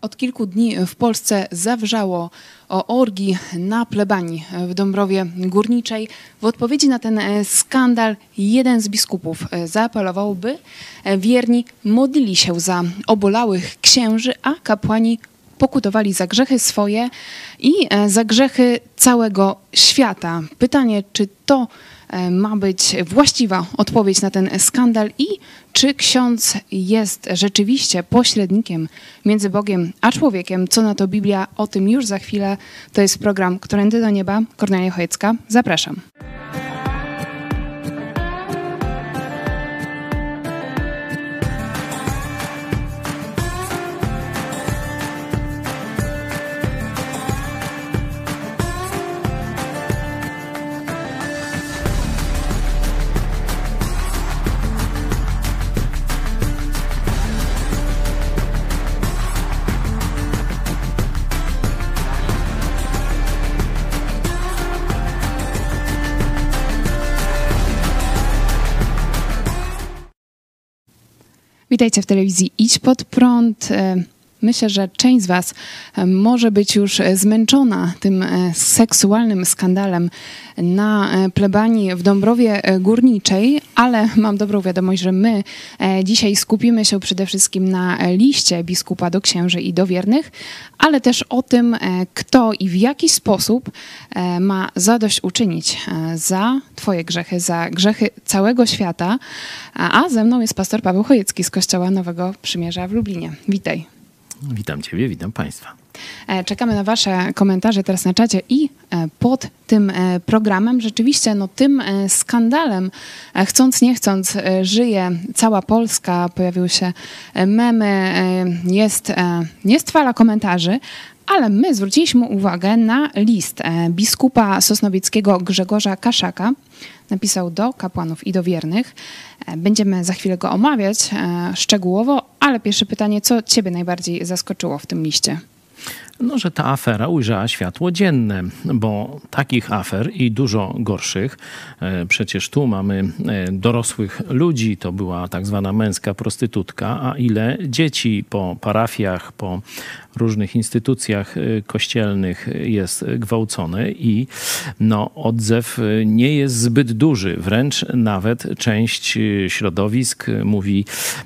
Od kilku dni w Polsce zawrzało o orgii na plebanii w Dąbrowie Górniczej. W odpowiedzi na ten e, skandal jeden z biskupów e, zaapelował, by e, wierni modlili się za obolałych księży, a kapłani pokutowali za grzechy swoje i za grzechy całego świata. Pytanie, czy to ma być właściwa odpowiedź na ten skandal i czy ksiądz jest rzeczywiście pośrednikiem między Bogiem a człowiekiem. Co na to Biblia? O tym już za chwilę. To jest program Którędy do Nieba. Kornelia Chojecka. Zapraszam. Witajcie w telewizji Idź Pod Prąd. E, myślę, że część z Was e, może być już zmęczona tym e, seksualnym skandalem na plebanii w Dąbrowie Górniczej, ale mam dobrą wiadomość, że my dzisiaj skupimy się przede wszystkim na liście biskupa do księży i do wiernych, ale też o tym, kto i w jaki sposób ma zadośćuczynić za Twoje grzechy, za grzechy całego świata. A ze mną jest pastor Paweł Chojecki z Kościoła Nowego Przymierza w Lublinie. Witaj. Witam Ciebie, witam Państwa. E, czekamy na Wasze komentarze teraz na czacie i e, pod tym e, programem. Rzeczywiście no, tym skandalem, chcąc nie chcąc, żyje cała Polska. Pojawiły się memy, jest, jest fala komentarzy, ale my zwróciliśmy uwagę na list biskupa sosnowieckiego Grzegorza Kaszaka, napisał do kapłanów i do wiernych. E, będziemy za chwilę go omawiać e, szczegółowo, ale pierwsze pytanie, co Ciebie najbardziej zaskoczyło w tym liście? No, że ta afera ujrzała światło dzienne, bo takich afer i dużo gorszych, e, przecież tu mamy dorosłych ludzi, to była tak zwana męska prostytutka, a ile dzieci po parafiach, po różnych instytucjach y, kościelnych jest gwałcone i no, odzew nie jest zbyt duży. Wręcz nawet część środowisk mówi,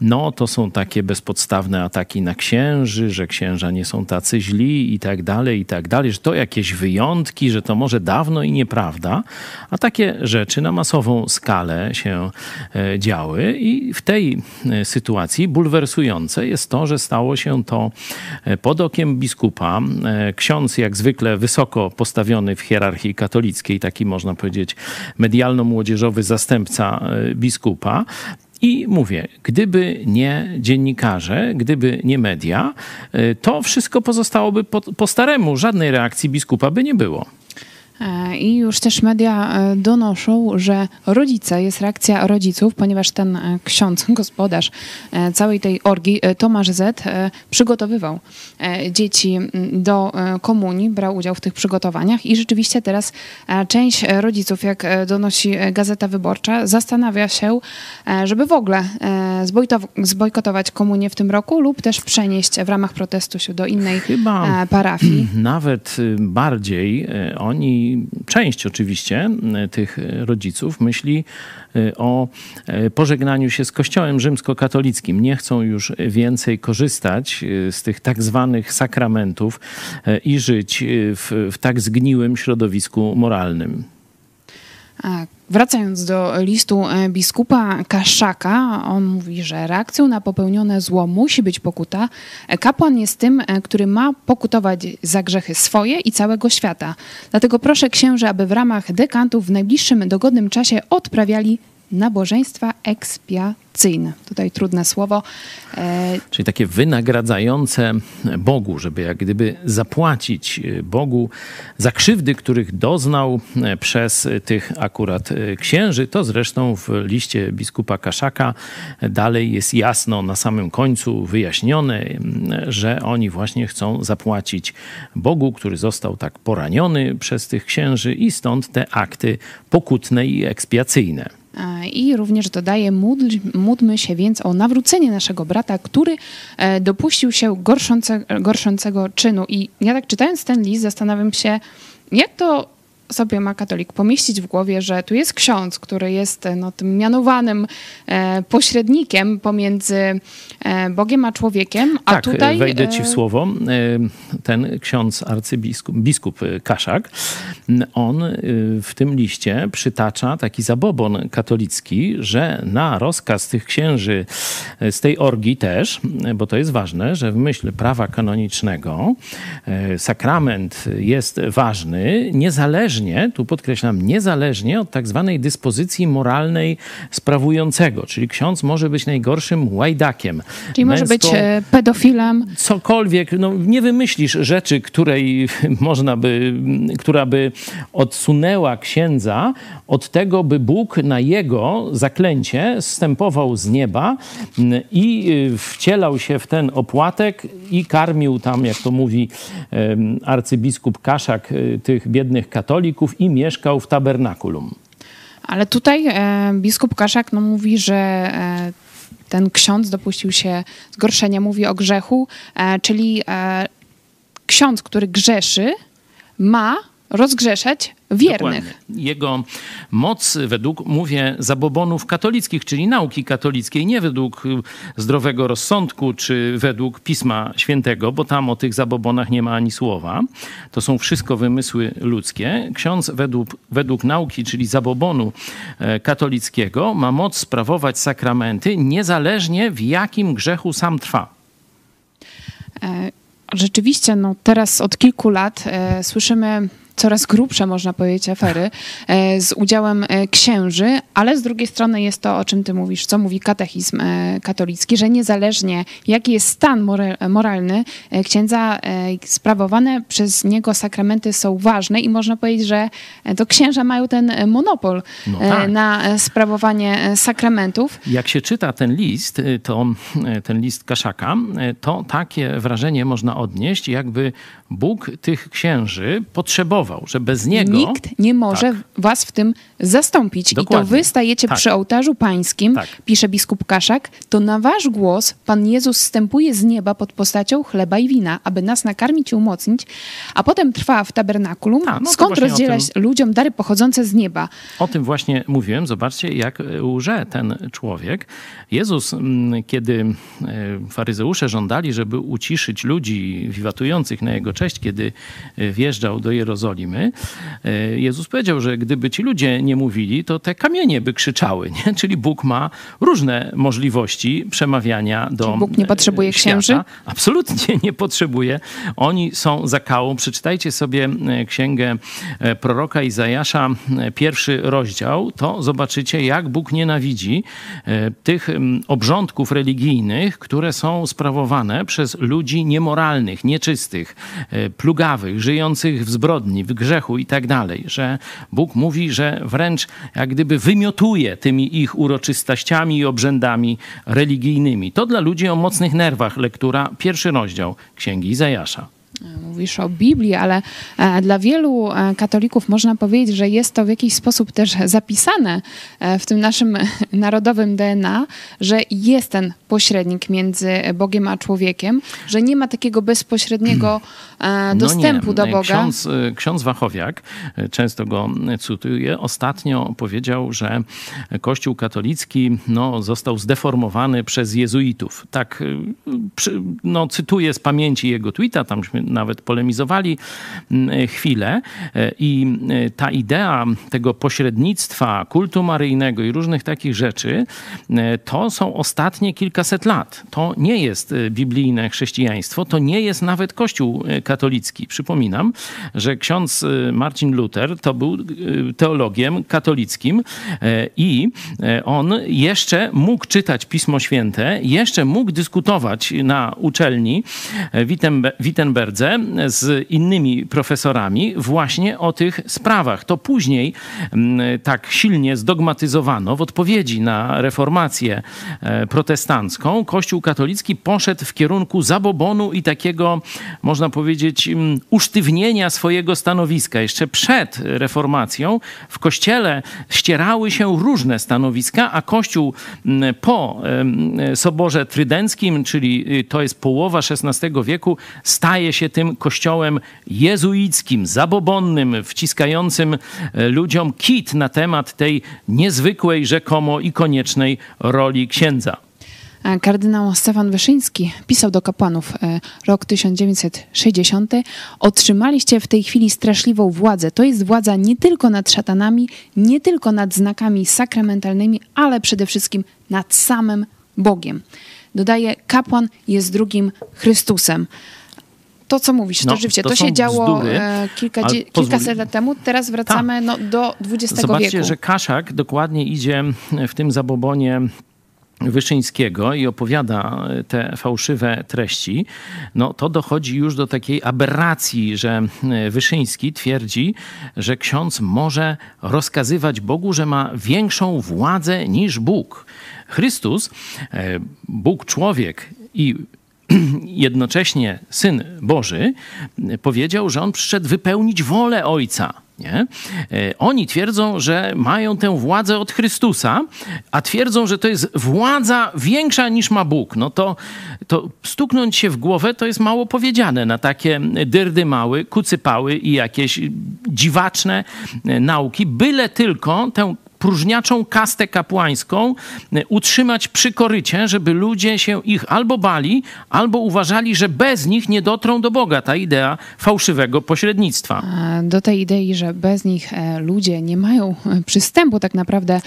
no to są takie bezpodstawne ataki na księży, że księża nie są tacy źli i tak dalej, i tak dalej, że to jakieś wyjątki, że to może dawno i nieprawda, a takie rzeczy na masową skalę się e, działy i w tej e, sytuacji bulwersujące jest to, że stało się to e, po pod okiem biskupa. Ksiądz, jak zwykle, wysoko postawiony w hierarchii katolickiej, taki można powiedzieć medialno-młodzieżowy zastępca biskupa. I mówię, gdyby nie dziennikarze, gdyby nie media, e, to wszystko pozostałoby po, po staremu. Żadnej reakcji biskupa by nie było. E, I już też media e, donoszą, że rodzice, jest reakcja rodziców, ponieważ ten e, ksiądz, gospodarz całej tej orgi, Tomasz Z, przygotowywał dzieci do komunii, brał udział w tych przygotowaniach i rzeczywiście teraz część rodziców, jak donosi Gazeta Wyborcza, zastanawia się, żeby w ogóle zbojkotować komunię w tym roku lub też przenieść w ramach protestu się do innej Chyba parafii. Nawet bardziej oni część oczywiście tych rodziców myśli e, o e, pożegnaniu się z Kościołem rzymskokatolickim. Nie chcą już więcej korzystać e, z tych tak zwanych sakramentów i żyć w, w tak zgniłym środowisku moralnym. Wracając do listu e, biskupa Kaszaka, on mówi, że reakcją na popełnione zło musi być pokuta. E, kapłan jest tym, e, który ma pokutować za grzechy swoje i całego świata. Dlatego proszę księży, aby w ramach dekantów w najbliższym dogodnym czasie odprawiali nabożeństwa ekspiacyjne. Tutaj trudne słowo. E... Czyli takie wynagradzające Bogu, żeby jak gdyby zapłacić Bogu za krzywdy, których doznał przez tych akurat księży. To zresztą w liście biskupa Kaszaka dalej jest jasno na samym końcu wyjaśnione, że oni właśnie chcą zapłacić Bogu, który został tak poraniony przez tych księży i stąd te akty pokutne i ekspiacyjne. I również dodaje, módl, módlmy się więc o nawrócenie naszego brata, który dopuścił się gorszące, gorszącego czynu. I ja tak czytając ten list zastanawiam się, jak to sobie ma katolik pomieścić w głowie, że tu jest ksiądz, który jest no, tym mianowanym e, pośrednikiem pomiędzy e, Bogiem a człowiekiem, a tak, tutaj... wejdę ci w e, słowo. E, ten ksiądz arcybiskup biskup Kaszak, on w tym liście przytacza taki zabobon katolicki, że na rozkaz tych księży z tej orgii też, bo to jest ważne, że w myśl prawa kanonicznego sakrament jest ważny, niezależnie niezależnie, tu podkreślam, niezależnie od tak zwanej dyspozycji moralnej sprawującego, czyli ksiądz może być najgorszym łajdakiem. Czyli może być e, pedofilem. Cokolwiek, no nie wymyślisz rzeczy, której można by, która by odsunęła księdza od tego, by Bóg na jego zaklęcie zstępował z nieba i y, wcielał się w ten opłatek i karmił tam, jak to mówi arcybiskup Kaszak, y, tych biednych katolików, katolików i mieszkał w tabernakulum. Ale tutaj e, biskup Kaszak no, mówi, że e, ten ksiądz dopuścił się zgorszenia, mówi o grzechu, e, czyli e, ksiądz, który grzeszy, ma rozgrzeszać wiernych. Dokładnie. Jego moc według, mówię, zabobonów katolickich, czyli nauki katolickiej, nie według zdrowego rozsądku, czy według Pisma Świętego, bo tam o tych zabobonach nie ma ani słowa. To są wszystko wymysły ludzkie. Ksiądz według, według nauki, czyli zabobonu e, katolickiego, ma moc sprawować sakramenty, niezależnie w jakim grzechu sam trwa. E, rzeczywiście, no teraz od kilku lat e, słyszymy coraz grubsze, można powiedzieć, afery e, z udziałem e, księży, ale z drugiej strony jest to, o czym ty mówisz, co mówi katechizm e, katolicki, że niezależnie jaki jest stan moralny księdza, sprawowane przez niego sakramenty są ważne i można powiedzieć, że to księża mają ten monopol no tak. na sprawowanie sakramentów. Jak się czyta ten list, to ten list Kaszaka, to takie wrażenie można odnieść, jakby Bóg tych księży potrzebował, że bez niego. Nikt nie może tak. was w tym zastąpić. Dokładnie. I to wy stajecie tak. przy ołtarzu pańskim, tak. pisze biskup Kaszak, to na wasz głos Pan Jezus wstępuje z nieba pod postacią chleba i wina, aby nas nakarmić i umocnić, a potem trwa w tabernakulum, no skąd rozdzielać tym, ludziom dary pochodzące z nieba. O tym właśnie mówiłem. Zobaczcie, jak łże ten człowiek. Jezus, mm, kiedy e, faryzeusze żądali, żeby uciszyć ludzi wiwatujących na jego cześć, kiedy e, wjeżdżał do Jerozolimy, e, Jezus powiedział, że gdyby ci ludzie nie mówili, to te kamienie by krzyczały. Nie? Czyli Bóg ma różne możliwości przemawiania do Czyli Bóg nie potrzebuje świata. księży? Absolutnie nie potrzebuje. Oni są zakałą. Przeczytajcie sobie księgę proroka Izajasza, pierwszy rozdział, to zobaczycie, jak Bóg nienawidzi tych obrządków religijnych, które są sprawowane przez ludzi niemoralnych, nieczystych, e, plugawych, żyjących w zbrodni, w grzechu i tak dalej. Że Bóg mówi, że wręcz jak gdyby wymiotuje tymi ich uroczystościami i obrzędami religijnymi. To dla ludzi o mocnych nerwach. Lektura, pierwszy rozdział Księgi Izajasza. Mówisz o Biblii, ale e, dla wielu e, katolików można powiedzieć, że jest to w jakiś sposób też zapisane e, w tym naszym narodowym DNA, że jest ten pośrednik między Bogiem a człowiekiem, że nie ma takiego bezpośredniego no dostępu no do Boga. Ksiądz, ksiądz Wachowiak, często go cytuję, ostatnio powiedział, że Kościół katolicki no, został zdeformowany przez jezuitów. Tak, no, cytuję z pamięci jego tweeta, tamśmy nawet polemizowali mm, chwilę. E, I e, ta idea tego pośrednictwa, kultu maryjnego i różnych takich rzeczy, e, to są ostatnie kilkaset lat. To nie jest biblijne chrześcijaństwo, to nie jest nawet Kościół katolicki. Przypominam, że ksiądz Marcin Luther to był teologiem katolickim i on jeszcze mógł czytać Pismo Święte, jeszcze mógł dyskutować na uczelni Wittenberdze z innymi profesorami właśnie o tych sprawach. To później mm, tak silnie zdogmatyzowano w odpowiedzi na reformację e, protestancką. Kościół katolicki poszedł w kierunku zabobonu i takiego, można powiedzieć, mm, usztywnienia swojego stanowiska. Jeszcze przed reformacją w kościele ścierały się różne stanowiska, a kościół mm, po Soborze Trydenckim, czyli y, to jest połowa XVI wieku, staje się tym kościołem jezuickim, zabobonnym, wciskającym e, ludziom kit na temat tej niezwykłej, rzekomo i koniecznej roli księdza. Kardynał Stefan Wyszyński pisał do kapłanów e, rok 1960. Otrzymaliście w tej chwili straszliwą władzę. To jest władza nie tylko nad szatanami, nie tylko nad znakami sakramentalnymi, ale przede wszystkim nad samym Bogiem. Dodaje, kapłan jest drugim Chrystusem to, co mówisz, no, to to, to się działo bzdury, e, kilka, kilkaset lat temu, teraz wracamy no, do XX Zobaczcie, wieku. że Kaszak dokładnie idzie w tym zabobonie Wyszyńskiego i opowiada te fałszywe treści, no to dochodzi już do takiej aberracji, że Wyszyński twierdzi, że ksiądz może rozkazywać Bogu, że ma większą władzę niż Bóg. Chrystus, e, Bóg człowiek i jednocześnie Syn Boży powiedział, że on przyszedł wypełnić wolę Ojca. Nie? E, oni twierdzą, że mają tę władzę od Chrystusa, a twierdzą, że to jest władza większa niż ma Bóg. No to, to stuknąć się w głowę to jest mało powiedziane na takie dyrdy mały, kucypały i jakieś dziwaczne e, nauki, byle tylko tę próżniaczą kastę kapłańską e, utrzymać przy korycie, żeby ludzie się ich albo bali, albo uważali, że bez nich nie dotrą do Boga. Ta idea fałszywego pośrednictwa. Do tej idei, że bez nich e, ludzie nie mają e, przystępu tak naprawdę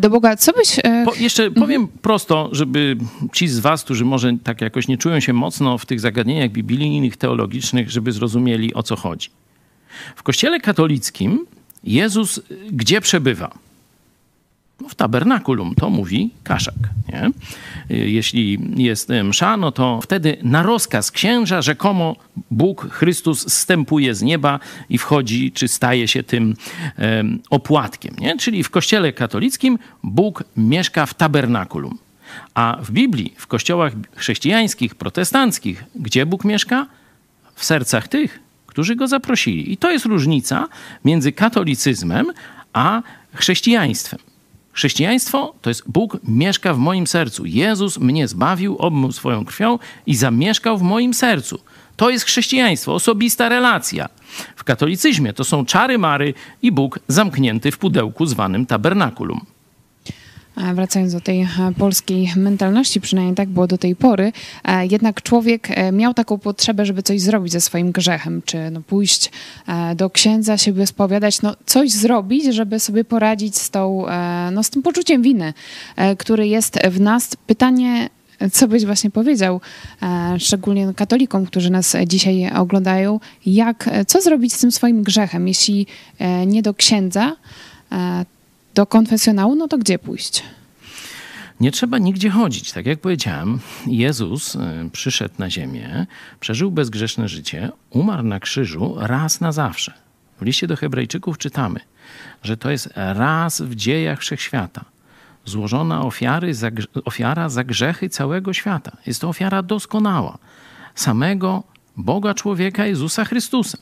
do Boga. Co byś... Po, jeszcze mhm. powiem prosto, żeby ci z was, którzy może tak jakoś nie czują się mocno w tych zagadnieniach biblijnych, teologicznych, żeby zrozumieli o co chodzi. W kościele katolickim Jezus gdzie przebywa? No, w tabernakulum, to mówi Kaszak. Nie? Jeśli jest msza, no to wtedy na rozkaz księża rzekomo Bóg, Chrystus zstępuje z nieba i wchodzi, czy staje się tym opłatkiem. Nie? Czyli w kościele katolickim Bóg mieszka w tabernakulum. A w Biblii, w kościołach chrześcijańskich, protestanckich, gdzie Bóg mieszka? W sercach tych, którzy go zaprosili. I to jest różnica między katolicyzmem a chrześcijaństwem. Chrześcijaństwo to jest Bóg mieszka w moim sercu. Jezus mnie zbawił, obmył swoją krwią i zamieszkał w moim sercu. To jest chrześcijaństwo, osobista relacja. W katolicyzmie to są czary mary i Bóg zamknięty w pudełku zwanym tabernakulum. Wracając do tej e, polskiej mentalności, przynajmniej tak było do tej pory, e, jednak człowiek e, miał taką potrzebę, żeby coś zrobić ze swoim grzechem, czy no pójść do księdza, się wyspowiadać, no coś zrobić, żeby sobie poradzić z, tą, no, z tym poczuciem winy, który jest w nas. Pytanie, co byś właśnie powiedział, szczególnie katolikom, którzy nas dzisiaj oglądają, jak, co zrobić z tym swoim grzechem, jeśli nie do księdza, do konfesjonału, no to gdzie pójść? Nie trzeba nigdzie chodzić. Tak jak powiedziałem, Jezus y, przyszedł na ziemię, przeżył bezgrzeszne życie, umarł na krzyżu raz na zawsze. W liście do Hebrajczyków czytamy, że to jest raz w dziejach wszechświata złożona ofiary za, ofiara za grzechy całego świata. Jest to ofiara doskonała samego Boga człowieka Jezusa Chrystusa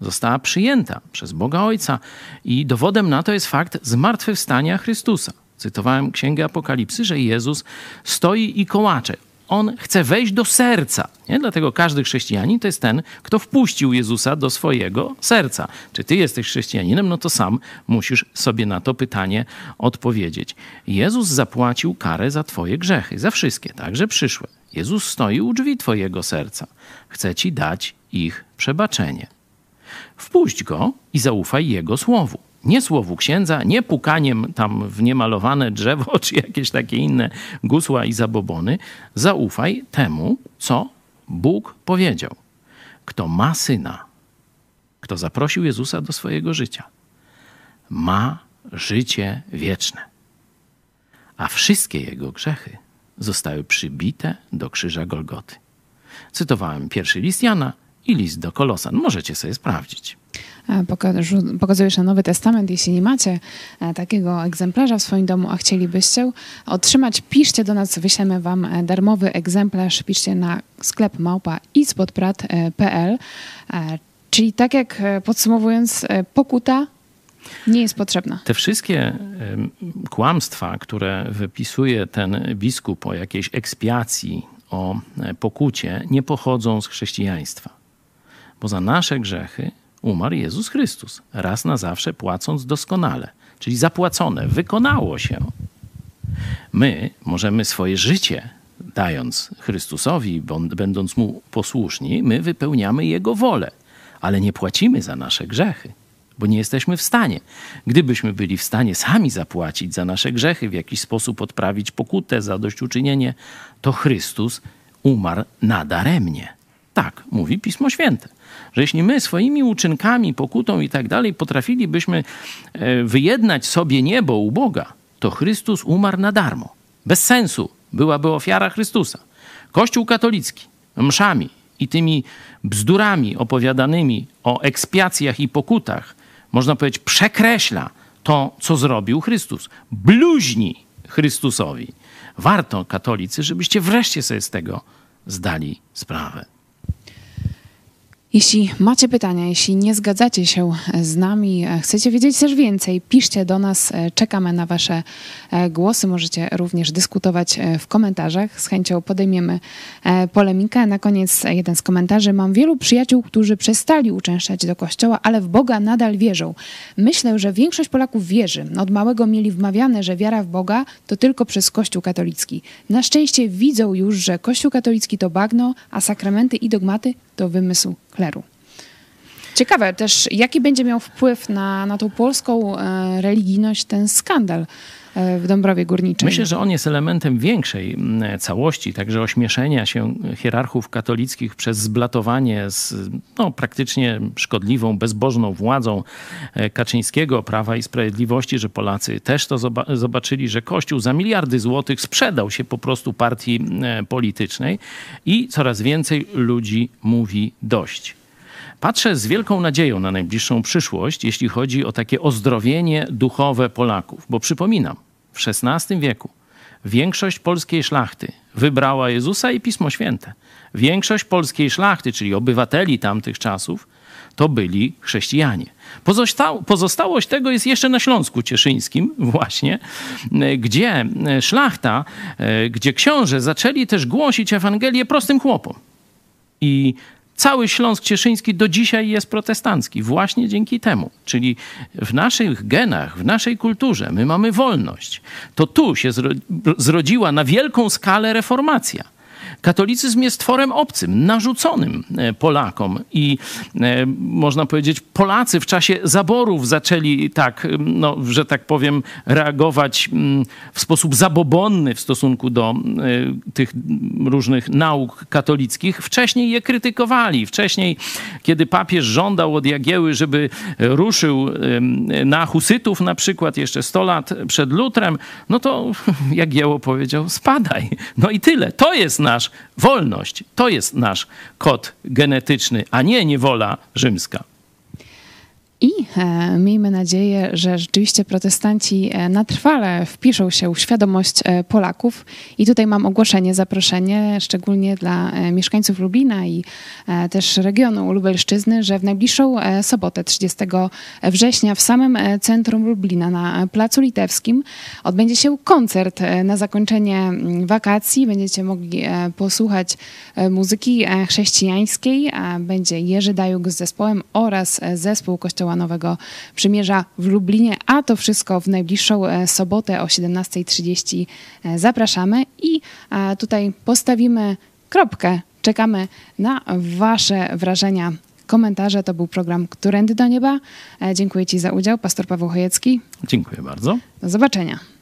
została przyjęta przez Boga Ojca i dowodem na to jest fakt zmartwychwstania Chrystusa. Cytowałem Księgę Apokalipsy, że Jezus stoi i kołacze. On chce wejść do serca. Nie? Dlatego każdy chrześcijanin to jest ten, kto wpuścił Jezusa do swojego serca. Czy ty jesteś chrześcijaninem? No to sam musisz sobie na to pytanie odpowiedzieć. Jezus zapłacił karę za twoje grzechy, za wszystkie, także przyszłe. Jezus stoi u drzwi twojego serca. Chce ci dać ich przebaczenie. Wpuść go i zaufaj jego słowu. Nie słowu księdza, nie pukaniem tam w niemalowane drzewo czy jakieś takie inne gusła i zabobony. Zaufaj temu, co Bóg powiedział. Kto ma syna, kto zaprosił Jezusa do swojego życia, ma życie wieczne. A wszystkie jego grzechy zostały przybite do krzyża Golgoty. Cytowałem pierwszy list Jana i list do Kolosan. Możecie sobie sprawdzić. Pokazujesz na Nowy Testament. Jeśli nie macie e, takiego egzemplarza w swoim domu, a chcielibyście otrzymać, piszcie do nas, wyślemy wam e, darmowy egzemplarz. Piszcie na sklep małpa ispodprat.pl. E, czyli tak jak podsumowując, pokuta nie jest potrzebna. Te wszystkie kłamstwa, które wypisuje ten biskup o jakiejś ekspiacji, o pokucie, nie pochodzą z chrześcijaństwa. Bo za nasze grzechy umarł Jezus Chrystus, raz na zawsze płacąc doskonale, czyli zapłacone, wykonało się. My możemy swoje życie, dając Chrystusowi, będąc mu posłuszni, my wypełniamy Jego wolę, ale nie płacimy za nasze grzechy, bo nie jesteśmy w stanie. Gdybyśmy byli w stanie sami zapłacić za nasze grzechy, w jakiś sposób odprawić pokutę, zadośćuczynienie, to Chrystus umarł nadaremnie. Tak, mówi Pismo Święte że jeśli my swoimi uczynkami, pokutą i tak dalej potrafilibyśmy e, wyjednać sobie niebo u Boga, to Chrystus umarł na darmo. Bez sensu byłaby ofiara Chrystusa. Kościół katolicki mszami i tymi bzdurami opowiadanymi o ekspiacjach i pokutach, można powiedzieć, przekreśla to, co zrobił Chrystus. Bluźni Chrystusowi. Warto, katolicy, żebyście wreszcie sobie z tego zdali sprawę. Jeśli macie pytania, jeśli nie zgadzacie się z nami, e, chcecie wiedzieć też więcej, piszcie do nas, e, czekamy na Wasze e, głosy. Możecie również dyskutować w komentarzach. Z chęcią podejmiemy polemikę. Na koniec jeden z komentarzy. Mam wielu przyjaciół, którzy przestali uczęszczać do kościoła, ale w Boga nadal wierzą. Myślę, że większość Polaków wierzy. Od małego mieli wmawiane, że wiara w Boga to tylko przez Kościół katolicki. Na szczęście widzą już, że Kościół katolicki to bagno, a sakramenty i dogmaty to wymysł kleru. Ciekawe też, jaki będzie miał wpływ na, na tą polską e, religijność ten skandal e, w Dąbrowie Górniczej. Myślę, że on jest elementem większej całości, także ośmieszenia się hierarchów katolickich przez zblatowanie z no, praktycznie szkodliwą, bezbożną władzą e, Kaczyńskiego, Prawa i Sprawiedliwości, że Polacy też to zobaczyli, że Kościół za miliardy złotych sprzedał się po prostu partii politycznej i coraz więcej ludzi mówi dość. Patrzę z wielką nadzieją na najbliższą przyszłość, jeśli chodzi o takie ozdrowienie duchowe Polaków, bo przypominam, w XVI wieku większość polskiej szlachty wybrała Jezusa i Pismo Święte. Większość polskiej szlachty, czyli obywateli tamtych czasów, to byli chrześcijanie. pozostałość tego jest jeszcze na Śląsku Cieszyńskim, właśnie, gdzie szlachta, gdzie książę zaczęli też głosić Ewangelię prostym chłopom. I Cały Śląsk Cieszyński do dzisiaj jest protestancki, właśnie dzięki temu. Czyli w naszych genach, w naszej kulturze my mamy wolność. To tu się zrodziła na wielką skalę reformacja. Katolicyzm jest tworem obcym, narzuconym e, Polakom i e, można powiedzieć, Polacy w czasie zaborów zaczęli tak, no, że tak powiem, reagować w sposób zabobonny w stosunku do e, tych różnych nauk katolickich. Wcześniej je krytykowali. Wcześniej, kiedy papież żądał od Jagieły, żeby ruszył na husytów na przykład jeszcze 100 lat przed Lutrem, no to Jagieło powiedział spadaj. No i tyle. To jest nasz wolność. To jest nasz kod genetyczny, a nie niewola rzymska. E, miejmy nadzieję, że rzeczywiście protestanci e, na trwale wpiszą się w świadomość e, Polaków. I tutaj mam ogłoszenie, zaproszenie, szczególnie dla mieszkańców Lublina i też regionu Lubelszczyzny, że w najbliższą sobotę, 30 września, w samym centrum Lublina, na Placu Litewskim, odbędzie się koncert na zakończenie mm, wakacji. Będziecie mogli posłuchać muzyki chrześcijańskiej. Będzie Jerzy Dajuk z zespołem oraz zespół Kościoła Kościoła Nowego Przymierza w Lublinie, a to wszystko w najbliższą e, sobotę o 17.30 e, zapraszamy i e, tutaj postawimy kropkę. Czekamy na Wasze wrażenia komentarze. To był program Którędy do Nieba. Dziękuję Ci za udział, pastor Paweł Chojecki. Dziękuję bardzo. Do zobaczenia.